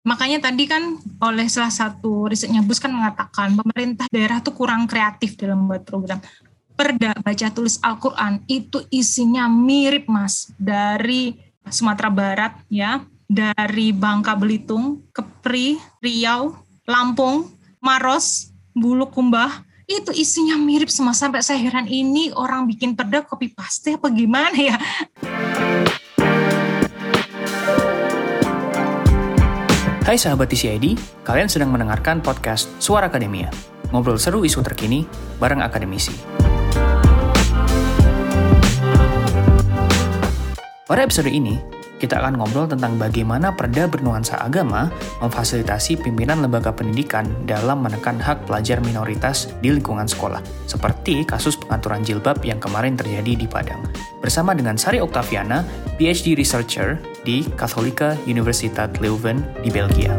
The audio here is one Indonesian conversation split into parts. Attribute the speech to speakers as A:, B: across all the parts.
A: Makanya tadi kan oleh salah satu risetnya Bus kan mengatakan pemerintah daerah tuh kurang kreatif dalam membuat program. Perda baca tulis Al-Quran itu isinya mirip mas dari Sumatera Barat ya, dari Bangka Belitung, Kepri, Riau, Lampung, Maros, Bulukumba, itu isinya mirip semua sampai saya heran ini orang bikin perda copy paste apa gimana ya
B: Hai sahabat TCID, kalian sedang mendengarkan podcast Suara Akademia. Ngobrol seru isu terkini bareng akademisi. Pada episode ini, kita akan ngobrol tentang bagaimana perda bernuansa agama memfasilitasi pimpinan lembaga pendidikan dalam menekan hak pelajar minoritas di lingkungan sekolah, seperti kasus pengaturan jilbab yang kemarin terjadi di Padang. Bersama dengan Sari Octaviana, PhD Researcher di Katholika Universiteit Leuven di Belgia.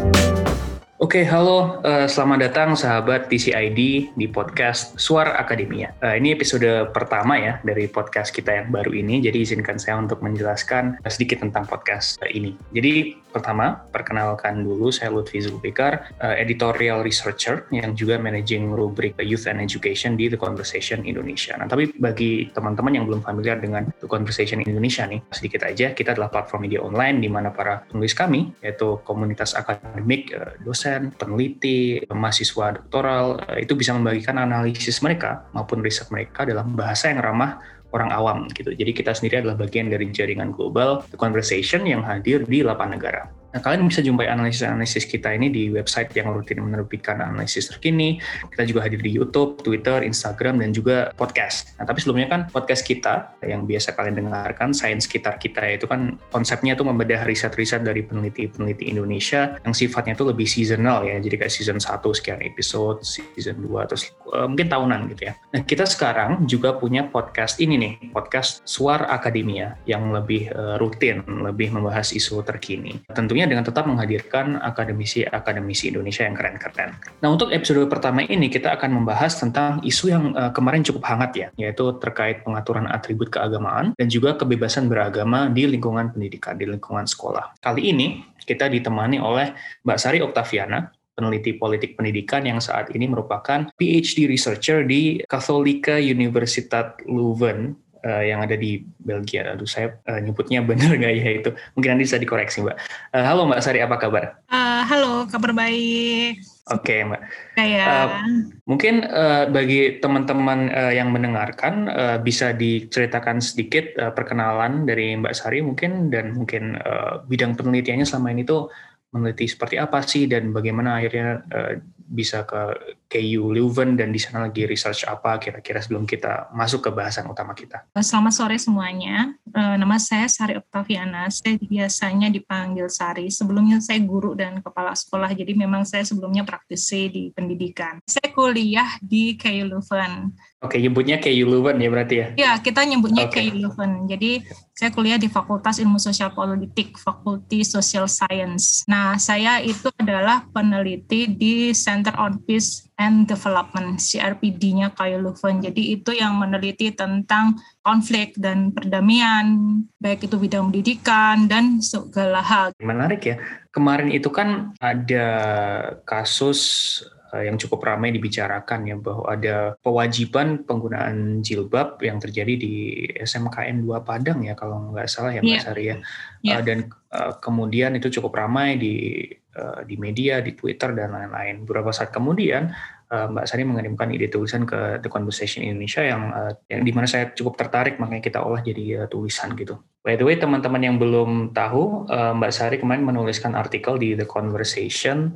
B: Oke, halo, uh, selamat datang sahabat TCID di podcast Suara Akademia. Uh, ini episode pertama ya dari podcast kita yang baru ini, jadi izinkan saya untuk menjelaskan sedikit tentang podcast uh, ini. Jadi pertama, perkenalkan dulu saya Lutfi Zulfikar, uh, editorial researcher yang juga managing rubrik Youth and Education di The Conversation Indonesia. Nah, tapi bagi teman-teman yang belum familiar dengan The Conversation Indonesia nih, sedikit aja, kita adalah platform media online di mana para penulis kami, yaitu komunitas akademik, uh, dosen, dosen, peneliti, mahasiswa doktoral eh, itu bisa membagikan analisis mereka maupun riset mereka dalam bahasa yang ramah orang awam gitu. Jadi kita sendiri adalah bagian dari jaringan global The Conversation yang hadir di 8 negara. Nah, kalian bisa jumpai analisis-analisis kita ini di website yang rutin menerbitkan analisis terkini. Kita juga hadir di YouTube, Twitter, Instagram, dan juga podcast. Nah, tapi sebelumnya kan podcast kita yang biasa kalian dengarkan, Sains Sekitar Kita itu kan konsepnya itu membedah riset-riset dari peneliti-peneliti Indonesia yang sifatnya itu lebih seasonal ya. Jadi kayak season 1 sekian episode, season 2, terus uh, mungkin tahunan gitu ya. Nah, kita sekarang juga punya podcast ini nih, podcast Suar Akademia yang lebih uh, rutin, lebih membahas isu terkini. Tentunya tentunya dengan tetap menghadirkan akademisi-akademisi Indonesia yang keren-keren. Nah, untuk episode pertama ini kita akan membahas tentang isu yang uh, kemarin cukup hangat ya, yaitu terkait pengaturan atribut keagamaan dan juga kebebasan beragama di lingkungan pendidikan, di lingkungan sekolah. Kali ini kita ditemani oleh Mbak Sari Octaviana, peneliti politik pendidikan yang saat ini merupakan PhD researcher di Katholika Universiteit Leuven uh, yang ada di Belgia. Aduh, saya uh, nyebutnya benar nggak ya itu? Mungkin nanti bisa dikoreksi, Mbak. Uh, halo, Mbak Sari, apa kabar?
A: Uh, halo, kabar baik.
B: Oke, okay, Mbak. Kayak uh, mungkin uh, bagi teman-teman uh, yang mendengarkan uh, bisa diceritakan sedikit uh, perkenalan dari Mbak Sari mungkin dan mungkin uh, bidang penelitiannya selama ini tuh meneliti seperti apa sih dan bagaimana akhirnya uh, bisa ke KU Leuven dan di sana lagi research apa kira-kira sebelum kita masuk ke bahasan utama kita.
A: Selamat sore semuanya. Uh, nama saya Sari Octaviana. Saya biasanya dipanggil Sari. Sebelumnya saya guru dan kepala sekolah, jadi memang saya sebelumnya praktisi di pendidikan. Saya kuliah di KU Leuven.
B: Oke, nyebutnya KU Leuven ya berarti ya?
A: Ya, kita nyebutnya okay. KU Leuven. Jadi saya kuliah di Fakultas Ilmu Sosial Politik, Fakulti Social Science. Nah, saya itu adalah peneliti di Center on Peace and Development, CRPD-nya KU Leuven. Jadi itu yang meneliti tentang konflik dan perdamaian, baik itu bidang pendidikan dan segala hal.
B: Menarik ya. Kemarin itu kan ada kasus yang cukup ramai dibicarakan ya bahwa ada kewajiban penggunaan jilbab yang terjadi di SMKN 2 Padang ya kalau nggak salah ya Mbak yeah. Sari ya. Yeah. Uh, dan uh, kemudian itu cukup ramai di uh, di media, di Twitter dan lain-lain. Beberapa saat kemudian Mbak Sari mengirimkan ide tulisan ke The Conversation Indonesia yang yang di mana saya cukup tertarik makanya kita olah jadi uh, tulisan gitu. By the way, teman-teman yang belum tahu, uh, Mbak Sari kemarin menuliskan artikel di The Conversation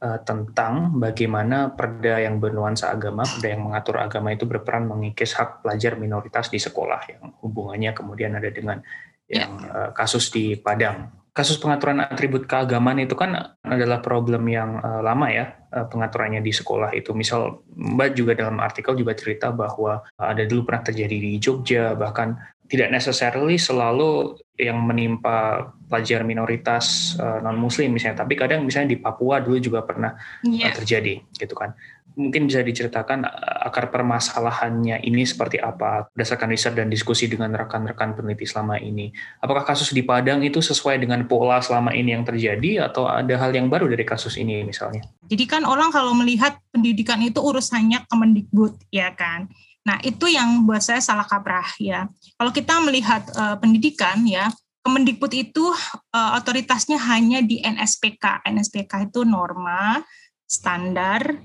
B: uh, tentang bagaimana perda yang bernuansa agama, perda yang mengatur agama itu berperan mengikis hak pelajar minoritas di sekolah yang hubungannya kemudian ada dengan ya. yang uh, kasus di Padang. Kasus pengaturan atribut keagamaan itu kan adalah problem yang uh, lama ya uh, pengaturannya di sekolah itu. Misal Mbak juga dalam artikel juga cerita bahwa ada dulu pernah terjadi di Jogja bahkan tidak necessarily selalu yang menimpa pelajar minoritas uh, eh, non muslim misalnya tapi kadang misalnya di Papua dulu juga pernah yeah. uh, terjadi gitu kan mungkin bisa diceritakan uh, akar permasalahannya ini seperti apa berdasarkan riset dan diskusi dengan rekan-rekan peneliti selama ini. Apakah kasus di Padang itu sesuai dengan pola selama ini yang terjadi atau ada hal yang baru dari kasus ini misalnya?
A: Jadi kan orang kalau melihat pendidikan itu urusannya Kemendikbud ya kan. Nah, itu yang buat saya salah kaprah ya. Kalau kita melihat uh, pendidikan ya, Kemendikbud itu uh, otoritasnya hanya di NSPK. NSPK itu norma, standar,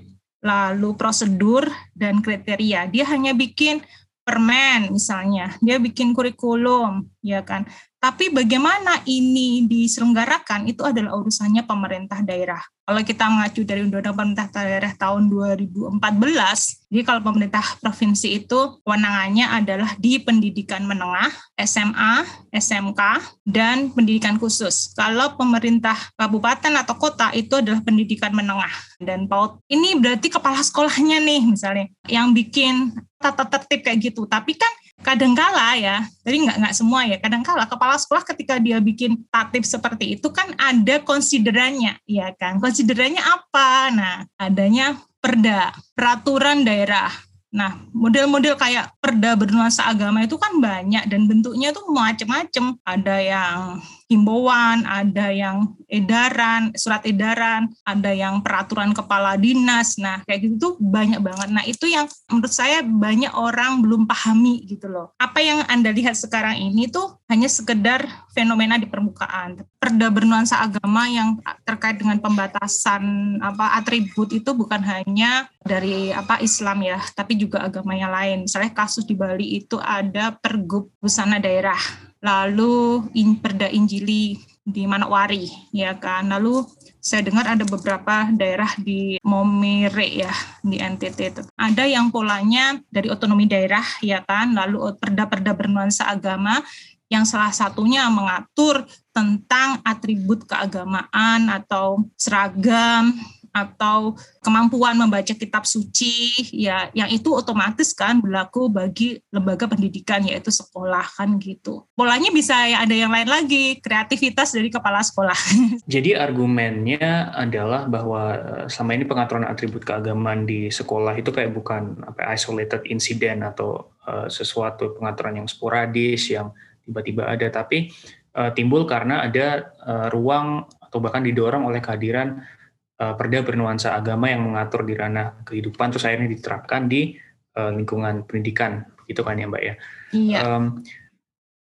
A: lalu prosedur dan kriteria. Dia hanya bikin permen misalnya, dia bikin kurikulum, ya kan. Tapi bagaimana ini diselenggarakan itu adalah urusannya pemerintah daerah. Kalau kita mengacu dari Undang-Undang Pemerintah Daerah tahun 2014, jadi kalau pemerintah provinsi itu kewenangannya adalah di pendidikan menengah, SMA, SMK, dan pendidikan khusus. Kalau pemerintah kabupaten atau kota itu adalah pendidikan menengah dan PAUD. Ini berarti kepala sekolahnya nih misalnya yang bikin tata tertib kayak gitu. Tapi kan kadangkala ya, jadi nggak nggak semua ya, kadangkala kepala sekolah ketika dia bikin tatip seperti itu kan ada konsiderannya, ya kan? Konsiderannya apa? Nah, adanya perda, peraturan daerah. Nah, model-model kayak perda bernuansa agama itu kan banyak dan bentuknya tuh macam-macam. Ada yang himbauan, ada yang edaran, surat edaran, ada yang peraturan kepala dinas. Nah, kayak gitu tuh banyak banget. Nah, itu yang menurut saya banyak orang belum pahami gitu loh. Apa yang Anda lihat sekarang ini tuh hanya sekedar fenomena di permukaan. Perda bernuansa agama yang terkait dengan pembatasan apa atribut itu bukan hanya dari apa Islam ya, tapi juga agama yang lain. Misalnya kasus di Bali itu ada pergub busana daerah lalu in, Perda Injili di Manokwari ya kan. Lalu saya dengar ada beberapa daerah di Momere ya di NTT itu. Ada yang polanya dari otonomi daerah ya kan. Lalu perda-perda bernuansa agama yang salah satunya mengatur tentang atribut keagamaan atau seragam atau kemampuan membaca kitab suci ya yang itu otomatis kan berlaku bagi lembaga pendidikan yaitu sekolah kan gitu. Polanya bisa ada yang lain lagi, kreativitas dari kepala sekolah.
B: Jadi argumennya adalah bahwa eh, selama ini pengaturan atribut keagamaan di sekolah itu kayak bukan apa isolated incident atau uh, sesuatu pengaturan yang sporadis yang tiba-tiba ada tapi uh, timbul karena ada uh, ruang atau bahkan didorong oleh kehadiran uh, perda bernuansa agama yang mengatur di ranah kehidupan terus akhirnya diterapkan di uh, lingkungan pendidikan gitu kan ya mbak ya.
A: Iya. Um,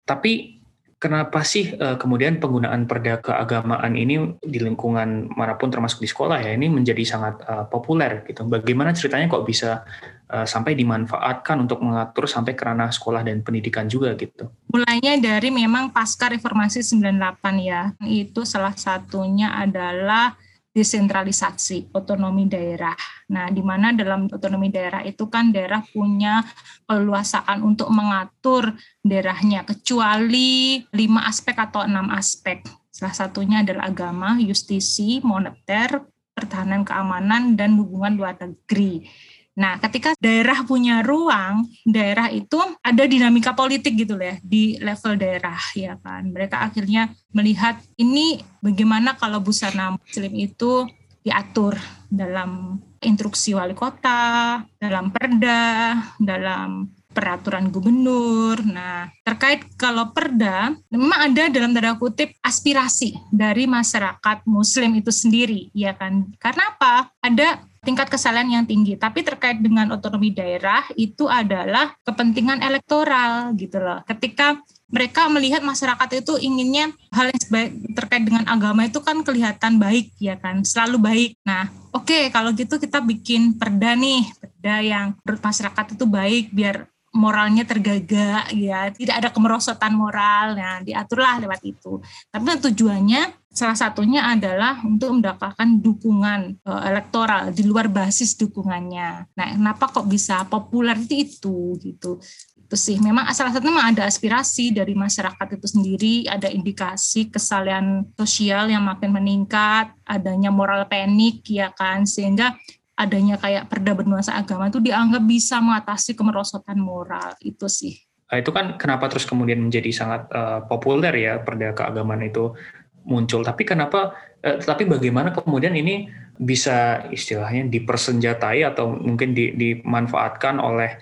B: tapi kenapa sih uh, kemudian penggunaan perda keagamaan ini di lingkungan mana pun termasuk di sekolah ya ini menjadi sangat uh, populer gitu. Bagaimana ceritanya kok bisa uh, sampai dimanfaatkan untuk mengatur sampai ke ranah sekolah dan pendidikan juga gitu?
A: Mulainya dari memang pasca reformasi 98 ya. Itu salah satunya adalah desentralisasi otonomi daerah. Nah, di mana dalam otonomi daerah itu kan daerah punya keluasaan untuk mengatur daerahnya kecuali lima aspek atau enam aspek. Salah satunya adalah agama, justisi, moneter, pertahanan keamanan, dan hubungan luar negeri. Nah, ketika daerah punya ruang, daerah itu ada dinamika politik gitu ya di level daerah ya kan. Mereka akhirnya melihat ini bagaimana kalau busana muslim itu diatur dalam instruksi wali kota, dalam perda, dalam peraturan gubernur. Nah, terkait kalau perda, memang ada dalam tanda kutip aspirasi dari masyarakat muslim itu sendiri, ya kan? Karena apa? Ada tingkat kesalahan yang tinggi. Tapi terkait dengan otonomi daerah itu adalah kepentingan elektoral gitu loh. Ketika mereka melihat masyarakat itu inginnya hal yang sebaik, terkait dengan agama itu kan kelihatan baik ya kan, selalu baik. Nah, oke okay, kalau gitu kita bikin perda nih, perda yang menurut masyarakat itu baik biar moralnya tergaga ya. Tidak ada kemerosotan moral. Nah diaturlah lewat itu. Tapi tujuannya salah satunya adalah untuk mendapatkan dukungan uh, elektoral di luar basis dukungannya. Nah kenapa kok bisa populer itu gitu. Itu sih. Memang salah satunya memang ada aspirasi dari masyarakat itu sendiri. Ada indikasi kesalahan sosial yang makin meningkat adanya moral panik ya kan. Sehingga adanya kayak perda bernuansa agama itu dianggap bisa mengatasi kemerosotan moral itu sih.
B: Nah, itu kan kenapa terus kemudian menjadi sangat uh, populer ya perda keagamaan itu muncul. Tapi kenapa? Uh, tapi bagaimana kemudian ini bisa istilahnya dipersenjatai atau mungkin di, dimanfaatkan oleh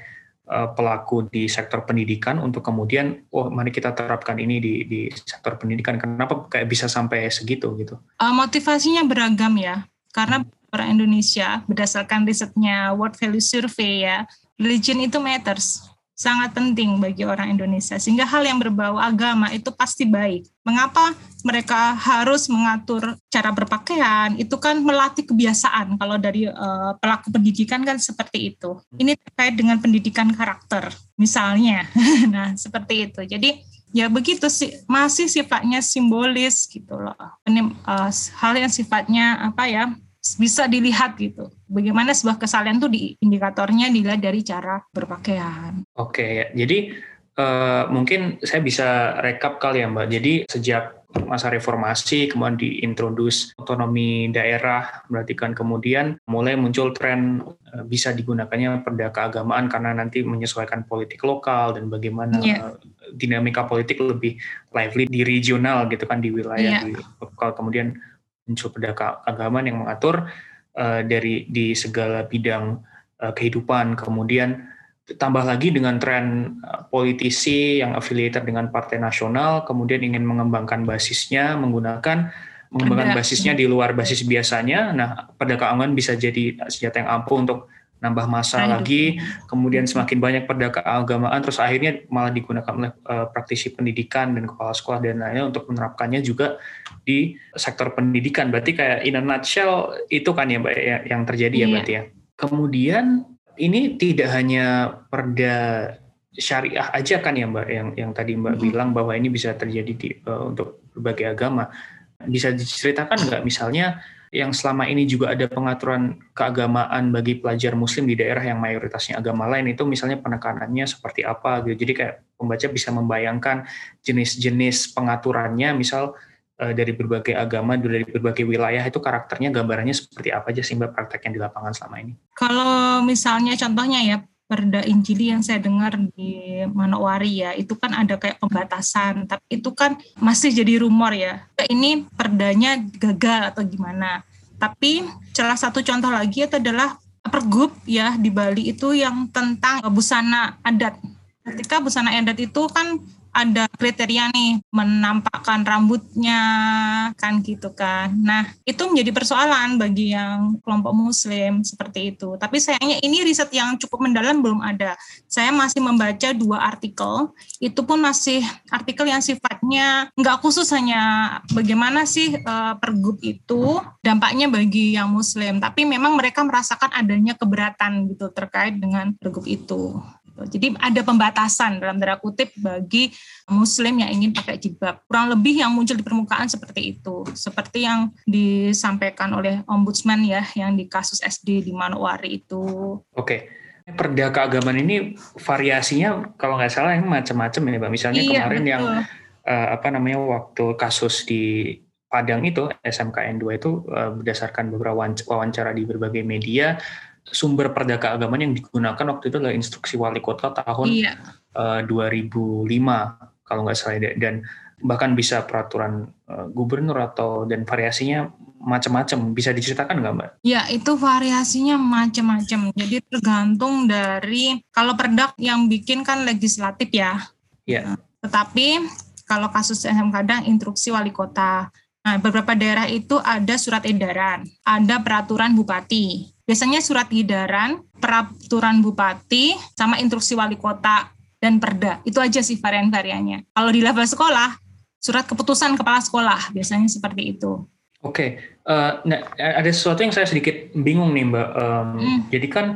B: uh, pelaku di sektor pendidikan untuk kemudian oh mari kita terapkan ini di di sektor pendidikan kenapa kayak bisa sampai segitu gitu
A: uh, motivasinya beragam ya karena orang Indonesia berdasarkan risetnya World Value Survey ya religion itu matters sangat penting bagi orang Indonesia sehingga hal yang berbau agama itu pasti baik. Mengapa mereka harus mengatur cara berpakaian? Itu kan melatih kebiasaan kalau dari uh, pelaku pendidikan kan seperti itu. Ini terkait dengan pendidikan karakter misalnya. nah, seperti itu. Jadi ya begitu sih masih sifatnya simbolis gitu loh. Ini uh, hal yang sifatnya apa ya? Bisa dilihat gitu. Bagaimana sebuah kesalahan tuh di indikatornya dilihat dari cara berpakaian.
B: Oke, jadi uh, mungkin saya bisa rekap kali ya Mbak. Jadi sejak masa reformasi kemudian diintrodus otonomi daerah berarti kan kemudian mulai muncul tren uh, bisa digunakannya perda keagamaan karena nanti menyesuaikan politik lokal dan bagaimana yeah. dinamika politik lebih lively di regional gitu kan di wilayah yeah. di lokal kemudian perda agama yang mengatur uh, dari di segala bidang uh, kehidupan. Kemudian tambah lagi dengan tren uh, politisi yang affiliated dengan partai nasional, kemudian ingin mengembangkan basisnya menggunakan mengembangkan basisnya di luar basis biasanya. Nah, perdagangan bisa jadi senjata yang ampuh untuk nambah masa lagi, kemudian semakin banyak perda keagamaan, terus akhirnya malah digunakan oleh uh, praktisi pendidikan dan kepala sekolah dan lainnya untuk menerapkannya juga di sektor pendidikan. Berarti kayak in a nutshell itu kan ya Mbak ya, yang terjadi ya, iya. ya berarti ya. Kemudian ini tidak hanya perda syariah aja kan ya Mbak yang yang tadi Mbak hmm. bilang bahwa ini bisa terjadi di, uh, untuk berbagai agama. Bisa diceritakan nggak misalnya yang selama ini juga ada pengaturan keagamaan bagi pelajar muslim di daerah yang mayoritasnya agama lain itu misalnya penekanannya seperti apa gitu. Jadi kayak pembaca bisa membayangkan jenis-jenis pengaturannya misal eh, dari berbagai agama dari berbagai wilayah itu karakternya gambarannya seperti apa aja sih Mbak praktek yang di lapangan selama ini?
A: Kalau misalnya contohnya ya Perda Injili yang saya dengar di Manowari ya, itu kan ada kayak pembatasan, tapi itu kan masih jadi rumor ya. Ini perdanya gagal atau gimana. Tapi salah satu contoh lagi itu adalah pergub ya di Bali itu yang tentang busana adat. Ketika busana adat itu kan ada kriteria nih menampakkan rambutnya kan gitu kan. Nah, itu menjadi persoalan bagi yang kelompok muslim seperti itu. Tapi sayangnya ini riset yang cukup mendalam belum ada. Saya masih membaca dua artikel, itu pun masih artikel yang sifatnya nggak khusus hanya bagaimana sih uh, pergub itu dampaknya bagi yang muslim, tapi memang mereka merasakan adanya keberatan gitu terkait dengan pergub itu. Jadi ada pembatasan dalam tanda kutip bagi Muslim yang ingin pakai jilbab. Kurang lebih yang muncul di permukaan seperti itu, seperti yang disampaikan oleh Ombudsman ya, yang di kasus SD di Manowari itu.
B: Oke. Perda keagamaan ini variasinya kalau nggak salah yang macam-macam ya, Mbak. Misalnya iya, kemarin betul. yang uh, apa namanya waktu kasus di Padang itu SMKN 2 itu uh, berdasarkan beberapa wawancara di berbagai media sumber perda keagamaan yang digunakan waktu itu adalah instruksi wali kota tahun iya. uh, eh, 2005 kalau nggak salah dan bahkan bisa peraturan uh, gubernur atau dan variasinya macam-macam bisa diceritakan nggak mbak?
A: Ya itu variasinya macam-macam jadi tergantung dari kalau perda yang bikin kan legislatif ya. Iya. tetapi kalau kasus SMK kadang instruksi wali kota. Nah, beberapa daerah itu ada surat edaran, ada peraturan bupati. Biasanya surat edaran, peraturan bupati, sama instruksi wali kota dan perda. Itu aja sih varian-variannya. Kalau di level sekolah, surat keputusan kepala sekolah biasanya seperti itu.
B: Oke, okay. uh, eh, nah, ada sesuatu yang saya sedikit bingung nih Mbak. Um, hmm. Jadi kan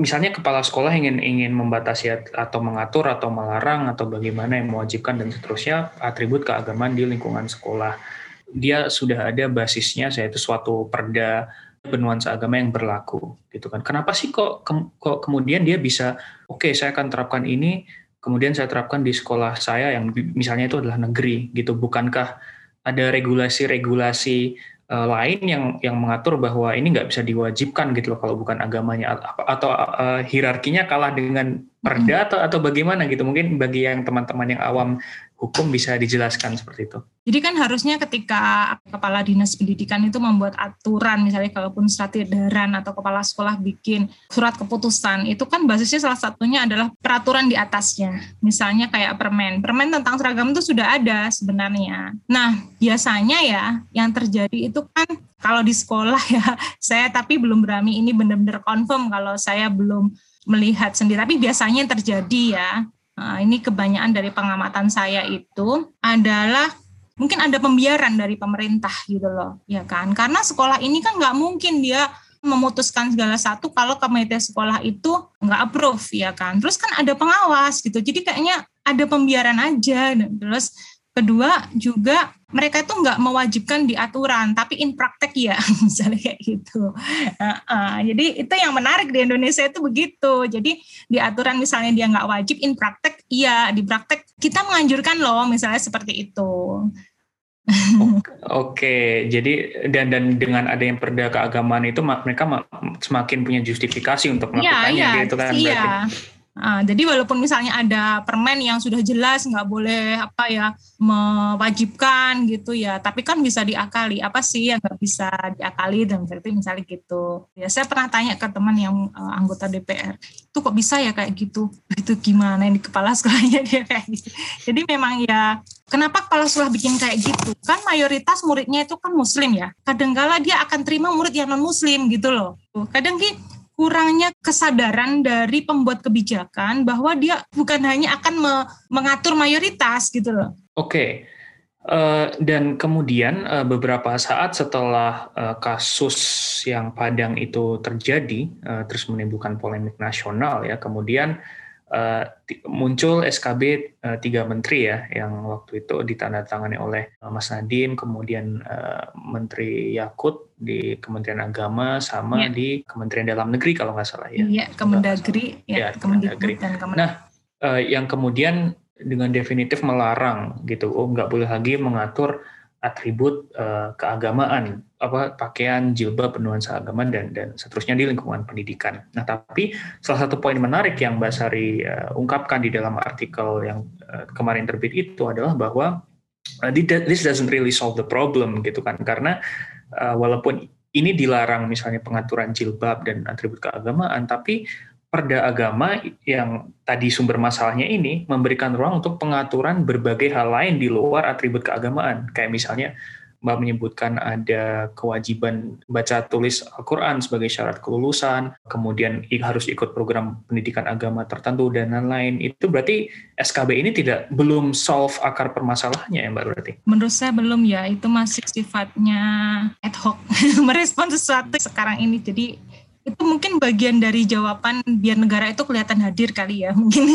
B: misalnya kepala sekolah ingin ingin membatasi atau mengatur atau melarang atau bagaimana yang mewajibkan dan seterusnya atribut keagamaan di lingkungan sekolah. Dia sudah ada basisnya, yaitu suatu perda bernuansa agama yang berlaku gitu kan. Kenapa sih kok ke, kok kemudian dia bisa oke okay, saya akan terapkan ini kemudian saya terapkan di sekolah saya yang misalnya itu adalah negeri gitu. Bukankah ada regulasi-regulasi uh, lain yang yang mengatur bahwa ini nggak bisa diwajibkan gitu loh kalau bukan agamanya atau uh, hierarkinya kalah dengan perda atau atau bagaimana gitu mungkin bagi yang teman-teman yang awam hukum bisa dijelaskan seperti itu.
A: Jadi kan harusnya ketika kepala dinas pendidikan itu membuat aturan misalnya kalaupun surat edaran atau kepala sekolah bikin surat keputusan itu kan basisnya salah satunya adalah peraturan di atasnya. Misalnya kayak permen. Permen tentang seragam itu sudah ada sebenarnya. Nah, biasanya ya yang terjadi itu kan kalau di sekolah ya saya tapi belum berani ini benar-benar confirm kalau saya belum melihat sendiri. Tapi biasanya yang terjadi ya, nah, ini kebanyakan dari pengamatan saya itu adalah mungkin ada pembiaran dari pemerintah gitu loh, ya kan? Karena sekolah ini kan nggak mungkin dia memutuskan segala satu kalau komite sekolah itu nggak approve ya kan. Terus kan ada pengawas gitu. Jadi kayaknya ada pembiaran aja. Terus Kedua juga mereka itu nggak mewajibkan di aturan, tapi in praktek ya, misalnya kayak gitu. Uh, uh, jadi itu yang menarik di Indonesia itu begitu. Jadi di aturan misalnya dia nggak wajib, in praktek iya, di praktek kita menganjurkan loh, misalnya seperti itu.
B: Oke, jadi dan dan dengan ada yang perda keagamaan itu mereka semakin punya justifikasi untuk iya, melakukannya ya, ya, gitu kan iya. berarti.
A: Nah, jadi walaupun misalnya ada permen yang sudah jelas nggak boleh apa ya mewajibkan gitu ya, tapi kan bisa diakali. Apa sih yang nggak bisa diakali dan berarti misalnya gitu. Ya saya pernah tanya ke teman yang uh, anggota DPR, itu kok bisa ya kayak gitu? Itu gimana ini kepala sekolahnya dia kayak gitu. Jadi memang ya Kenapa kepala sekolah bikin kayak gitu? Kan mayoritas muridnya itu kan muslim ya. Kadangkala dia akan terima murid yang non muslim gitu loh. Kadang kurangnya kesadaran dari pembuat kebijakan bahwa dia bukan hanya akan me mengatur mayoritas gitu loh.
B: Oke. Okay. Uh, eh, dan kemudian uh, beberapa saat setelah uh, kasus yang Padang itu terjadi, uh, terus menimbulkan polemik nasional ya, kemudian uh, muncul SKB uh, tiga menteri ya, yang waktu itu ditandatangani oleh Mas Nadiem, kemudian uh, Menteri Yakut di Kementerian Agama sama ya. di Kementerian Dalam Negeri kalau nggak salah ya.
A: Iya, Kemendagri, ya, ya Kemendagri. Dan
B: Kemen... Nah, uh, yang kemudian dengan definitif melarang gitu, oh nggak boleh lagi mengatur atribut uh, keagamaan apa pakaian jilbab bernuansa agama dan dan seterusnya di lingkungan pendidikan. Nah, tapi salah satu poin menarik yang Mbak Sari uh, ungkapkan di dalam artikel yang uh, kemarin terbit itu adalah bahwa this doesn't really solve the problem gitu kan karena walaupun ini dilarang misalnya pengaturan jilbab dan atribut keagamaan, tapi perda agama yang tadi sumber masalahnya ini memberikan ruang untuk pengaturan berbagai hal lain di luar atribut keagamaan. Kayak misalnya Mbak menyebutkan ada kewajiban baca tulis Al-Quran sebagai syarat kelulusan, kemudian harus ikut program pendidikan agama tertentu dan lain-lain. Itu berarti SKB ini tidak belum solve akar permasalahannya ya Mbak berarti?
A: Menurut saya belum ya, itu masih sifatnya ad hoc, merespon sesuatu sekarang ini. Jadi itu mungkin bagian dari jawaban biar negara itu kelihatan hadir kali ya mungkin.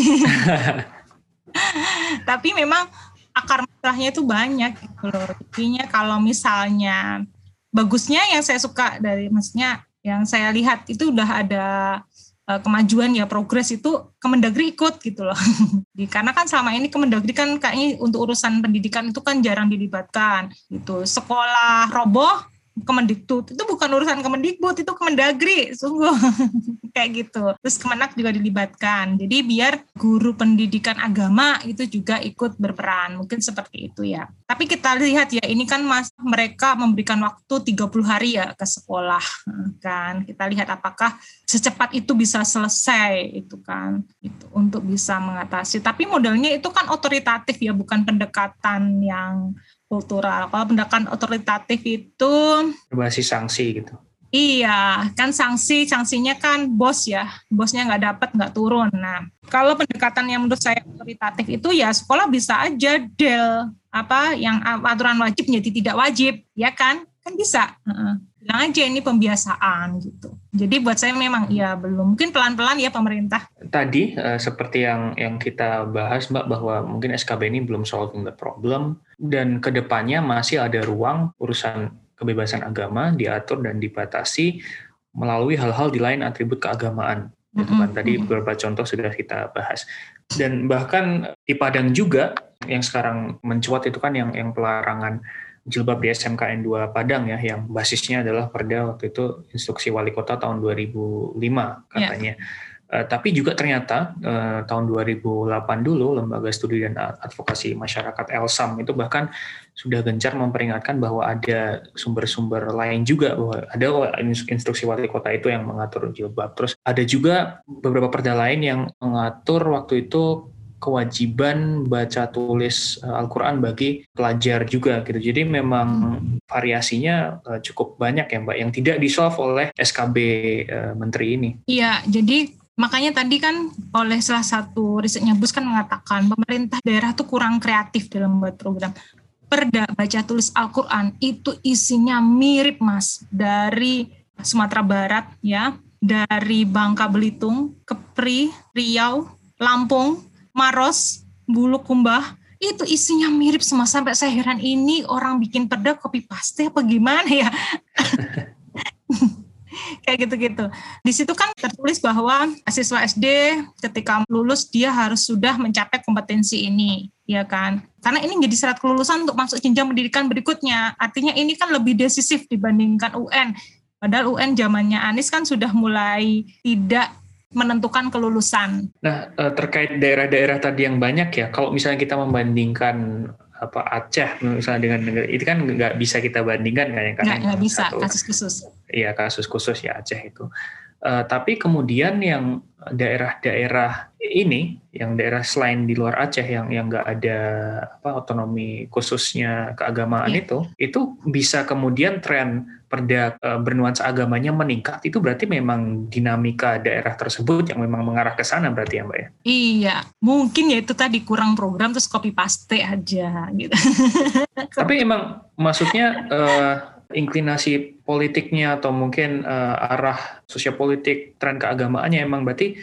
A: Tapi memang akar masalahnya itu banyak gitu loh. Intinya kalau misalnya bagusnya yang saya suka dari maksudnya yang saya lihat itu udah ada uh, kemajuan ya progres itu Kemendagri ikut gitu loh. Karena kan selama ini Kemendagri kan kayaknya untuk urusan pendidikan itu kan jarang dilibatkan gitu. Sekolah roboh Kemendikbud. Itu bukan urusan Kemendikbud itu Kemendagri sungguh. Kayak gitu. Terus Kemenak juga dilibatkan. Jadi biar guru pendidikan agama itu juga ikut berperan. Mungkin seperti itu ya. Tapi kita lihat ya ini kan mas mereka memberikan waktu 30 hari ya ke sekolah kan. Kita lihat apakah secepat itu bisa selesai itu kan. Itu untuk bisa mengatasi. Tapi modelnya itu kan otoritatif ya bukan pendekatan yang kultural. Kalau pendekatan otoritatif itu
B: berbasis sanksi gitu.
A: Iya, kan sanksi, sanksinya kan bos ya, bosnya nggak dapat nggak turun. Nah, kalau pendekatan yang menurut saya otoritatif itu ya sekolah bisa aja del apa yang aturan wajib menjadi tidak wajib, ya kan? Kan bisa. Bilang aja ini pembiasaan gitu. Jadi buat saya memang ya belum mungkin pelan-pelan ya pemerintah.
B: Tadi uh, seperti yang yang kita bahas Mbak bahwa mungkin SKB ini belum solving the problem dan ke depannya masih ada ruang urusan kebebasan agama diatur dan dibatasi melalui hal-hal di lain atribut keagamaan. Gitu kan tadi beberapa contoh sudah kita bahas. Dan bahkan di Padang juga yang sekarang mencuat itu kan yang yang pelarangan jilbab di SMKN 2 Padang ya yang basisnya adalah perda waktu itu instruksi wali kota tahun 2005 katanya. Yeah. Uh, tapi juga ternyata uh, tahun 2008 dulu lembaga studi dan advokasi masyarakat Elsam itu bahkan sudah gencar memperingatkan bahwa ada sumber-sumber lain juga bahwa ada instruksi wali kota itu yang mengatur jilbab. Terus ada juga beberapa perda lain yang mengatur waktu itu kewajiban baca tulis uh, Al-Quran bagi pelajar juga gitu. Jadi memang variasinya uh, cukup banyak ya Mbak yang tidak disolve oleh SKB uh, Menteri ini.
A: Iya, jadi makanya tadi kan oleh salah satu risetnya Bus kan mengatakan pemerintah daerah tuh kurang kreatif dalam membuat program. Perda baca tulis Al-Quran itu isinya mirip mas dari Sumatera Barat ya, dari Bangka Belitung, Kepri, Riau, Lampung, Maros, Bulu Kumbah, itu isinya mirip semua sampai saya heran ini orang bikin perda copy paste apa gimana ya kayak gitu-gitu. Di situ kan tertulis bahwa siswa SD ketika lulus dia harus sudah mencapai kompetensi ini, ya kan? Karena ini menjadi syarat kelulusan untuk masuk jenjang pendidikan berikutnya. Artinya ini kan lebih decisif dibandingkan UN. Padahal UN zamannya Anies kan sudah mulai tidak menentukan kelulusan.
B: Nah, eh, terkait daerah-daerah tadi yang banyak ya, kalau misalnya kita membandingkan apa Aceh misalnya dengan negara itu kan nggak bisa kita bandingkan kan ya
A: karena nggak bisa satu, kasus khusus.
B: Iya kasus khusus ya Aceh itu. Uh, tapi kemudian yang daerah-daerah ini, yang daerah selain di luar Aceh yang yang nggak ada apa otonomi khususnya keagamaan yeah. itu, itu bisa kemudian tren perda uh, bernuansa agamanya meningkat. Itu berarti memang dinamika daerah tersebut yang memang mengarah ke sana berarti ya Mbak ya?
A: Iya, mungkin ya itu tadi kurang program terus copy paste aja gitu.
B: Tapi emang maksudnya uh, inklinasi politiknya atau mungkin uh, arah sosiopolitik tren keagamaannya emang berarti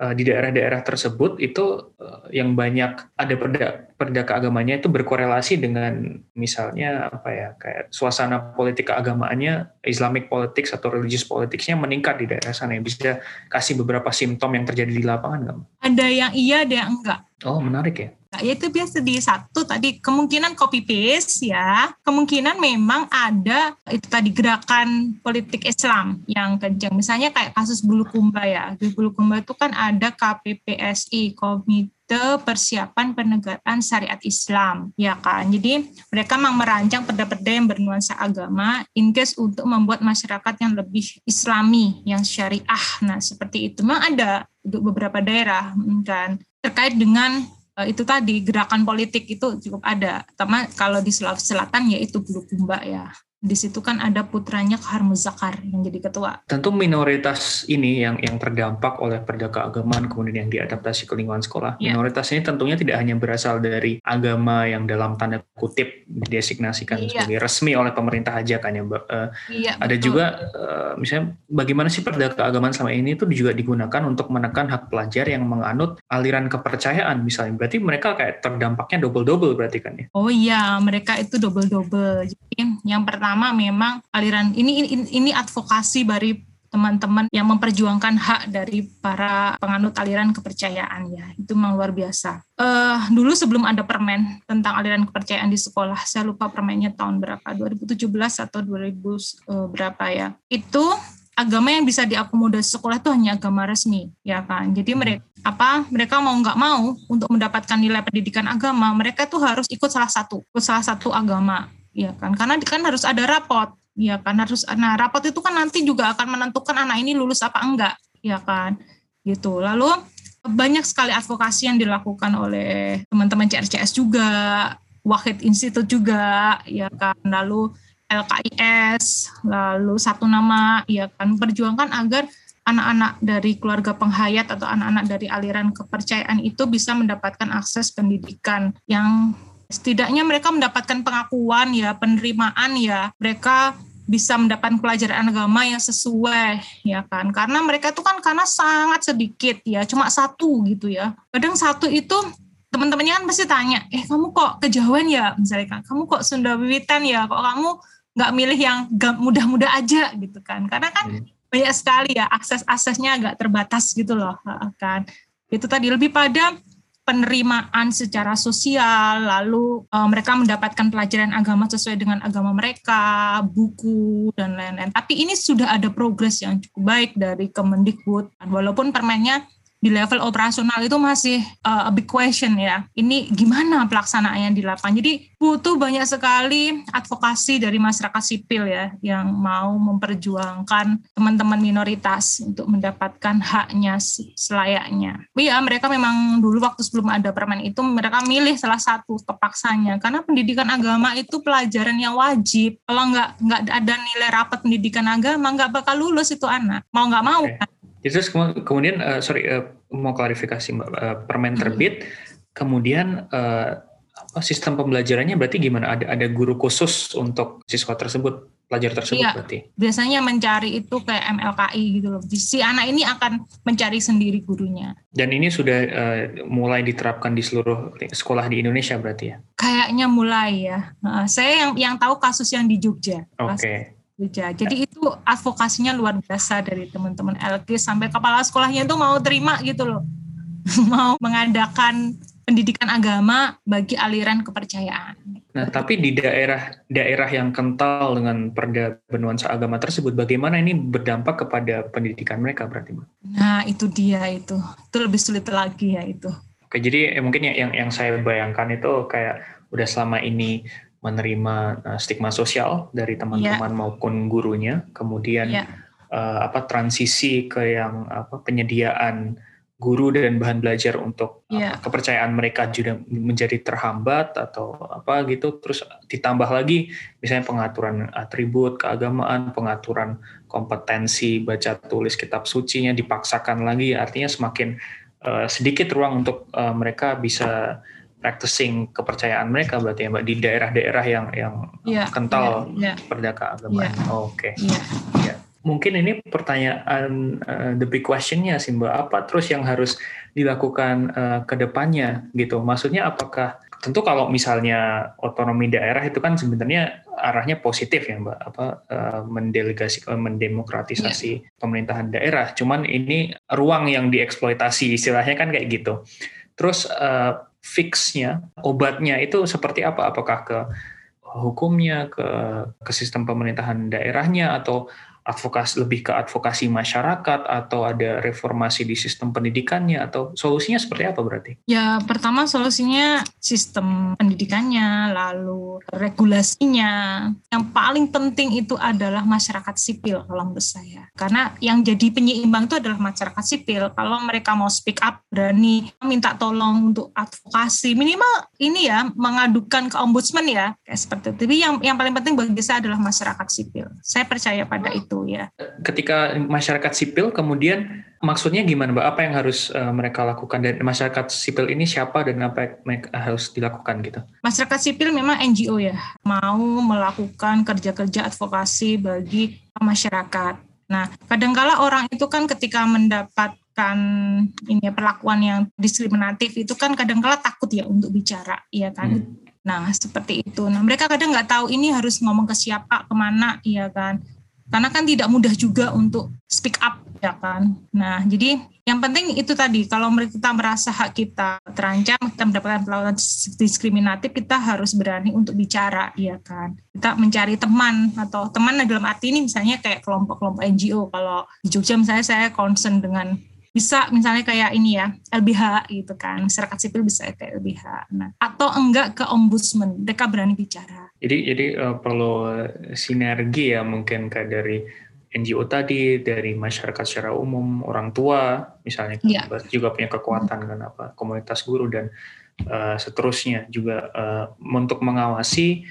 B: uh, di daerah-daerah tersebut itu uh, yang banyak ada perda perda keagamaannya itu berkorelasi dengan misalnya apa ya kayak suasana politik keagamaannya Islamic politics atau religious politicsnya meningkat di daerah sana yang bisa kasih beberapa simptom yang terjadi di lapangan nggak?
A: Ada yang iya, ada yang enggak.
B: Oh menarik ya.
A: Nah, ya itu biasa di satu tadi kemungkinan copy paste ya. Kemungkinan memang ada itu tadi gerakan politik Islam yang kencang misalnya kayak kasus Bulukumba ya. Di Bulukumba itu kan ada KPPSI Komite Persiapan Penegakan Syariat Islam. Ya kan? Jadi mereka memang merancang perda-perda yang bernuansa agama in case untuk membuat masyarakat yang lebih Islami yang syariah. Nah seperti itu. Memang ada untuk beberapa daerah kan terkait dengan Eh, itu tadi gerakan politik itu cukup ada. Terutama kalau di Sulawesi Selatan yaitu Bulukumba ya di situ kan ada putranya Kahar Muzakar yang jadi ketua.
B: Tentu minoritas ini yang yang terdampak oleh perda keagamaan kemudian yang diadaptasi ke lingkungan sekolah. Yeah. Minoritas ini tentunya tidak hanya berasal dari agama yang dalam tanda kutip didesignasikan yeah. sebagai resmi oleh pemerintah aja kan ya Mbak. Uh, yeah, ada betul. juga uh, misalnya bagaimana sih perda keagamaan selama ini itu juga digunakan untuk menekan hak pelajar yang menganut aliran kepercayaan misalnya. Berarti mereka kayak terdampaknya double-double berarti kan ya?
A: Oh iya, mereka itu double-double. Jadi yang pertama pertama memang aliran ini ini, ini advokasi dari teman-teman yang memperjuangkan hak dari para penganut aliran kepercayaan ya itu memang luar biasa. Uh, dulu sebelum ada permen tentang aliran kepercayaan di sekolah, saya lupa permennya tahun berapa, 2017 atau 2000 uh, eh, berapa ya. Itu agama yang bisa diakomodasi sekolah itu hanya agama resmi ya kan. Jadi mereka apa mereka mau nggak mau untuk mendapatkan nilai pendidikan agama mereka tuh harus ikut salah satu ikut salah satu agama ya kan karena kan harus ada rapot. Ya kan harus nah rapot itu kan nanti juga akan menentukan anak ini lulus apa enggak. Ya kan gitu. Lalu banyak sekali advokasi yang dilakukan oleh teman-teman CRCS juga Wahid Institute juga ya kan. Lalu LKIS lalu satu nama ya kan. Perjuangkan agar anak-anak dari keluarga penghayat atau anak-anak dari aliran kepercayaan itu bisa mendapatkan akses pendidikan yang setidaknya mereka mendapatkan pengakuan ya, penerimaan ya, mereka bisa mendapatkan pelajaran agama yang sesuai ya kan. Karena mereka itu kan karena sangat sedikit ya cuma satu gitu ya. Kadang satu itu teman-temannya kan pasti tanya eh kamu kok kejauhan ya? Misalnya kan kamu kok Sunda Wiwitan ya? Kok kamu nggak milih yang mudah-mudah aja? Gitu kan. Karena kan hmm. banyak sekali ya akses aksesnya agak terbatas gitu loh kan. Itu tadi lebih pada penerimaan secara sosial, lalu uh, mereka mendapatkan pelajaran agama sesuai dengan agama mereka, buku dan lain-lain. Tapi ini sudah ada progres yang cukup baik dari Kemendikbud, walaupun permennya di level operasional itu masih uh, a big question ya. Ini gimana pelaksanaannya di lapangan. Jadi butuh banyak sekali advokasi dari masyarakat sipil ya yang mau memperjuangkan teman-teman minoritas untuk mendapatkan haknya selayaknya. Iya, mereka memang dulu waktu sebelum ada permen itu mereka milih salah satu kepaksanya karena pendidikan agama itu pelajaran yang wajib. Kalau nggak nggak ada nilai rapat pendidikan agama nggak bakal lulus itu anak. Mau nggak mau okay. kan
B: Terus kemudian uh, sorry uh, mau klarifikasi mbak uh, permen terbit, kemudian uh, apa sistem pembelajarannya berarti gimana? Ada ada guru khusus untuk siswa tersebut, pelajar tersebut
A: iya,
B: berarti?
A: Biasanya mencari itu kayak MLKI gitu loh. Si anak ini akan mencari sendiri gurunya.
B: Dan ini sudah uh, mulai diterapkan di seluruh sekolah di Indonesia berarti ya?
A: Kayaknya mulai ya. Uh, saya yang yang tahu kasus yang di Jogja.
B: Oke. Okay.
A: Jogja. Jadi itu advokasinya luar biasa dari teman-teman LG sampai kepala sekolahnya itu mau terima gitu loh. mau mengadakan pendidikan agama bagi aliran kepercayaan.
B: Nah, tapi di daerah-daerah yang kental dengan perda bernuansa agama tersebut, bagaimana ini berdampak kepada pendidikan mereka berarti, Mbak?
A: Nah, itu dia itu. Itu lebih sulit lagi ya itu.
B: Oke, jadi eh, mungkin yang yang saya bayangkan itu kayak udah selama ini menerima uh, stigma sosial dari teman-teman yeah. maupun gurunya, kemudian yeah. uh, apa transisi ke yang apa penyediaan guru dan bahan belajar untuk yeah. apa, kepercayaan mereka juga menjadi terhambat atau apa gitu, terus ditambah lagi misalnya pengaturan atribut keagamaan, pengaturan kompetensi baca tulis kitab sucinya dipaksakan lagi, artinya semakin uh, sedikit ruang untuk uh, mereka bisa practicing kepercayaan mereka berarti ya mbak di daerah-daerah yang yang yeah, kental yeah, yeah. perdaka agama. Yeah. Oh, Oke. Okay. Yeah. Yeah. Mungkin ini pertanyaan uh, the big questionnya sih mbak apa terus yang harus dilakukan uh, ke depannya gitu. Maksudnya apakah tentu kalau misalnya otonomi daerah itu kan sebenarnya arahnya positif ya mbak apa uh, mendelegasi mendemokratisasi yeah. pemerintahan daerah. Cuman ini ruang yang dieksploitasi istilahnya kan kayak gitu. Terus uh, fixnya, obatnya itu seperti apa? Apakah ke hukumnya, ke, ke sistem pemerintahan daerahnya, atau advokasi lebih ke advokasi masyarakat atau ada reformasi di sistem pendidikannya atau solusinya seperti apa berarti?
A: Ya pertama solusinya sistem pendidikannya lalu regulasinya paling penting itu adalah masyarakat sipil kalau menurut saya karena yang jadi penyeimbang itu adalah masyarakat sipil kalau mereka mau speak up berani minta tolong untuk advokasi minimal ini ya mengadukan ke ombudsman ya kayak seperti itu. Tapi yang yang paling penting bagi saya adalah masyarakat sipil. Saya percaya pada itu gitu ya.
B: Ketika masyarakat sipil kemudian maksudnya gimana Mbak? Apa yang harus uh, mereka lakukan dan masyarakat sipil ini siapa dan apa yang harus dilakukan gitu?
A: Masyarakat sipil memang NGO ya, mau melakukan kerja-kerja advokasi bagi masyarakat. Nah, kadangkala orang itu kan ketika mendapatkan ini ya, perlakuan yang diskriminatif itu kan kadangkala takut ya untuk bicara, iya kan? Hmm. Nah, seperti itu. Nah, mereka kadang nggak tahu ini harus ngomong ke siapa, ke mana, iya kan? Karena kan tidak mudah juga untuk speak up ya kan. Nah, jadi yang penting itu tadi kalau kita merasa hak kita terancam, kita mendapatkan perlakuan diskriminatif, kita harus berani untuk bicara, ya kan. Kita mencari teman atau teman dalam arti ini misalnya kayak kelompok-kelompok NGO. Kalau di Jogja misalnya saya concern dengan bisa misalnya kayak ini ya LBH gitu kan masyarakat sipil bisa kayak LBH nah atau enggak ke ombudsman mereka berani bicara
B: jadi jadi uh, perlu sinergi ya mungkin kayak dari NGO tadi dari masyarakat secara umum orang tua misalnya ya. juga punya kekuatan kan apa komunitas guru dan uh, seterusnya juga uh, untuk mengawasi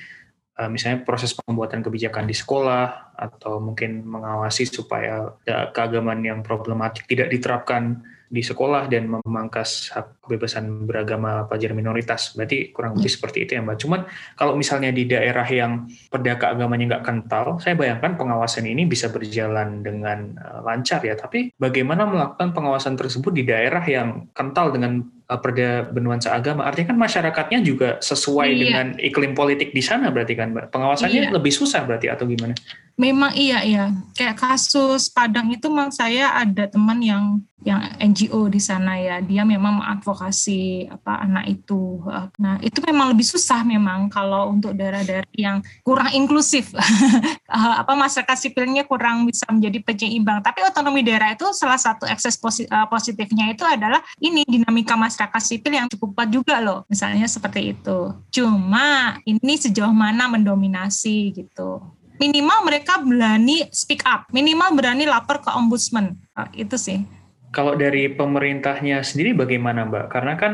B: uh, misalnya proses pembuatan kebijakan di sekolah atau mungkin mengawasi supaya keagamaan yang problematik tidak diterapkan di sekolah dan memangkas hak kebebasan beragama pelajar minoritas. Berarti kurang lebih seperti itu ya Mbak. Cuman kalau misalnya di daerah yang perdaka agamanya nggak kental, saya bayangkan pengawasan ini bisa berjalan dengan eh, lancar ya. Tapi bagaimana melakukan pengawasan tersebut di daerah yang kental dengan uh, perda bernuansa agama? Artinya kan masyarakatnya juga sesuai iya. dengan iklim politik di sana berarti kan Mbak. Pengawasannya iya. lebih susah berarti atau gimana?
A: Memang iya iya. Kayak kasus Padang itu memang saya ada teman yang yang NGO di sana ya. Dia memang mengadvokasi apa anak itu. Nah, itu memang lebih susah memang kalau untuk daerah-daerah yang kurang inklusif. apa masyarakat sipilnya kurang bisa menjadi penyeimbang. Tapi otonomi daerah itu salah satu akses eh, positifnya itu adalah ini dinamika masyarakat sipil yang cukup kuat juga loh. Misalnya seperti itu. Cuma ini sejauh mana mendominasi gitu minimal mereka berani speak up, minimal berani lapor ke ombudsman. Nah, itu sih.
B: Kalau dari pemerintahnya sendiri bagaimana, Mbak? Karena kan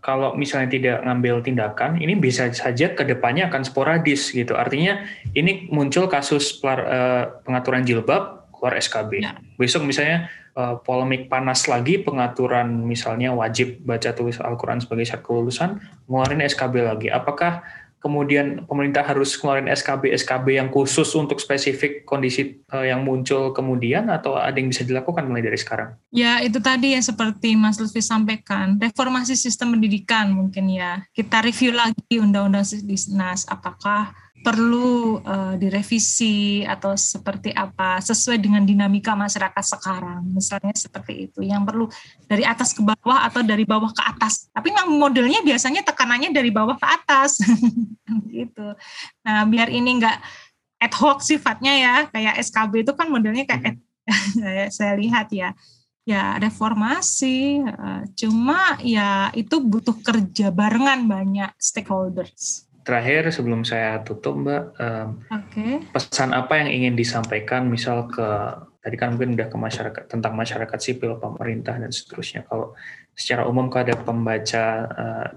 B: kalau misalnya tidak ngambil tindakan, ini bisa saja ke depannya akan sporadis gitu. Artinya ini muncul kasus eh, pengaturan jilbab keluar SKB. Ya. Besok misalnya eh, polemik panas lagi pengaturan misalnya wajib baca tulis Al-Quran sebagai syarat kelulusan, ngeluarin SKB lagi. Apakah kemudian pemerintah harus keluarin SKB SKB yang khusus untuk spesifik kondisi uh, yang muncul kemudian atau ada yang bisa dilakukan mulai dari sekarang?
A: Ya itu tadi ya seperti Mas Lutfi sampaikan reformasi sistem pendidikan mungkin ya kita review lagi undang-undang Disnas apakah perlu uh, direvisi atau seperti apa sesuai dengan dinamika masyarakat sekarang. Misalnya seperti itu. Yang perlu dari atas ke bawah atau dari bawah ke atas. Tapi yang modelnya biasanya tekanannya dari bawah ke atas. Gitu. Nah biar ini enggak ad hoc sifatnya ya kayak SKB itu kan modelnya kayak ad, saya lihat ya. Ya reformasi uh, cuma ya itu butuh kerja barengan banyak stakeholders
B: terakhir sebelum saya tutup Mbak, um, okay. pesan apa yang ingin disampaikan misal ke tadi kan mungkin udah ke masyarakat tentang masyarakat sipil, pemerintah dan seterusnya. Kalau secara umum kalau ada pembaca,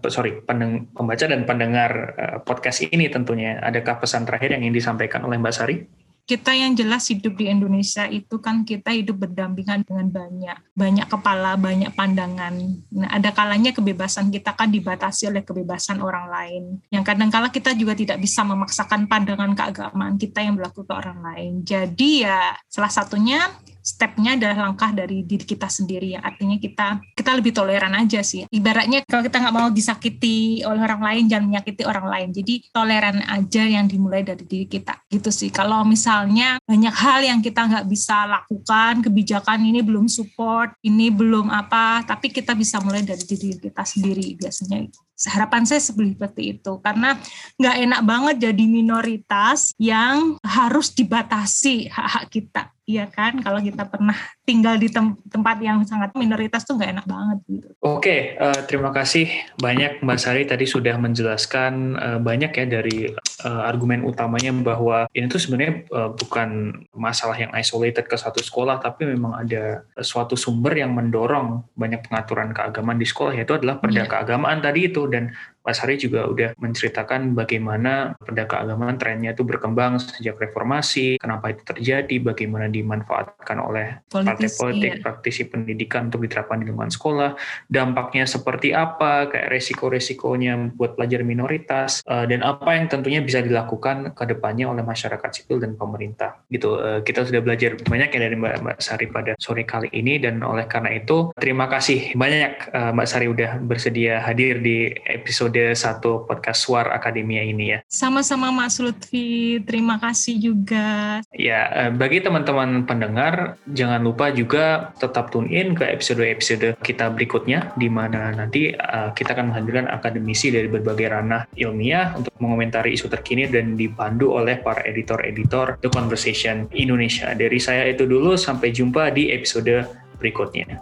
B: uh, sorry, pendeng, pembaca dan pendengar uh, podcast ini tentunya, adakah pesan terakhir yang ingin disampaikan oleh Mbak Sari?
A: Kita yang jelas hidup di Indonesia itu kan kita hidup berdampingan dengan banyak banyak kepala banyak pandangan. Nah ada kalanya kebebasan kita kan dibatasi oleh kebebasan orang lain. Yang kadang-kala kita juga tidak bisa memaksakan pandangan keagamaan kita yang berlaku ke orang lain. Jadi ya salah satunya stepnya adalah langkah dari diri kita sendiri. Ya artinya kita kita lebih toleran aja sih. Ibaratnya kalau kita nggak mau disakiti oleh orang lain jangan menyakiti orang lain. Jadi toleran aja yang dimulai dari diri kita. Gitu sih. Kalau misalnya banyak hal yang kita nggak bisa lakukan kebijakan ini belum support ini belum apa tapi kita bisa mulai dari diri kita sendiri biasanya. Harapan saya seperti itu. Karena nggak enak banget jadi minoritas yang harus dibatasi hak-hak kita Iya kan, kalau kita pernah tinggal di tem tempat yang sangat minoritas tuh nggak enak banget gitu.
B: Oke, uh, terima kasih banyak Mbak Sari tadi sudah menjelaskan uh, banyak ya dari uh, argumen utamanya bahwa ini tuh sebenarnya uh, bukan masalah yang isolated ke satu sekolah, tapi memang ada suatu sumber yang mendorong banyak pengaturan keagamaan di sekolah yaitu adalah perda yeah. keagamaan tadi itu dan Mas Hari juga udah menceritakan bagaimana perda keagamaan trennya itu berkembang sejak reformasi, kenapa itu terjadi, bagaimana dimanfaatkan oleh partai politik, ya. praktisi pendidikan untuk diterapkan di lingkungan sekolah, dampaknya seperti apa, kayak resiko-resikonya buat pelajar minoritas, eh, dan apa yang tentunya bisa dilakukan ke depannya oleh masyarakat sipil dan pemerintah. Gitu, eh, kita sudah belajar banyak ya dari Mbak, Mbak Sari pada sore kali ini, dan oleh karena itu terima kasih banyak eh, Mbak Sari udah bersedia hadir di episode episode satu podcast Suar Akademia ini ya.
A: Sama-sama Mas Lutfi, terima kasih juga.
B: Ya, eh, bagi teman-teman pendengar, jangan lupa juga tetap tune in ke episode-episode kita berikutnya, di mana nanti eh, kita akan menghadirkan akademisi dari berbagai ranah ilmiah untuk mengomentari isu terkini dan dipandu oleh para editor-editor The Conversation Indonesia. Dari saya itu dulu, sampai jumpa di episode berikutnya.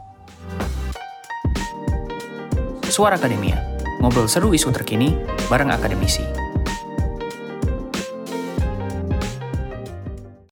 B: Suara Akademia ngobrol seru isu terkini bareng akademisi.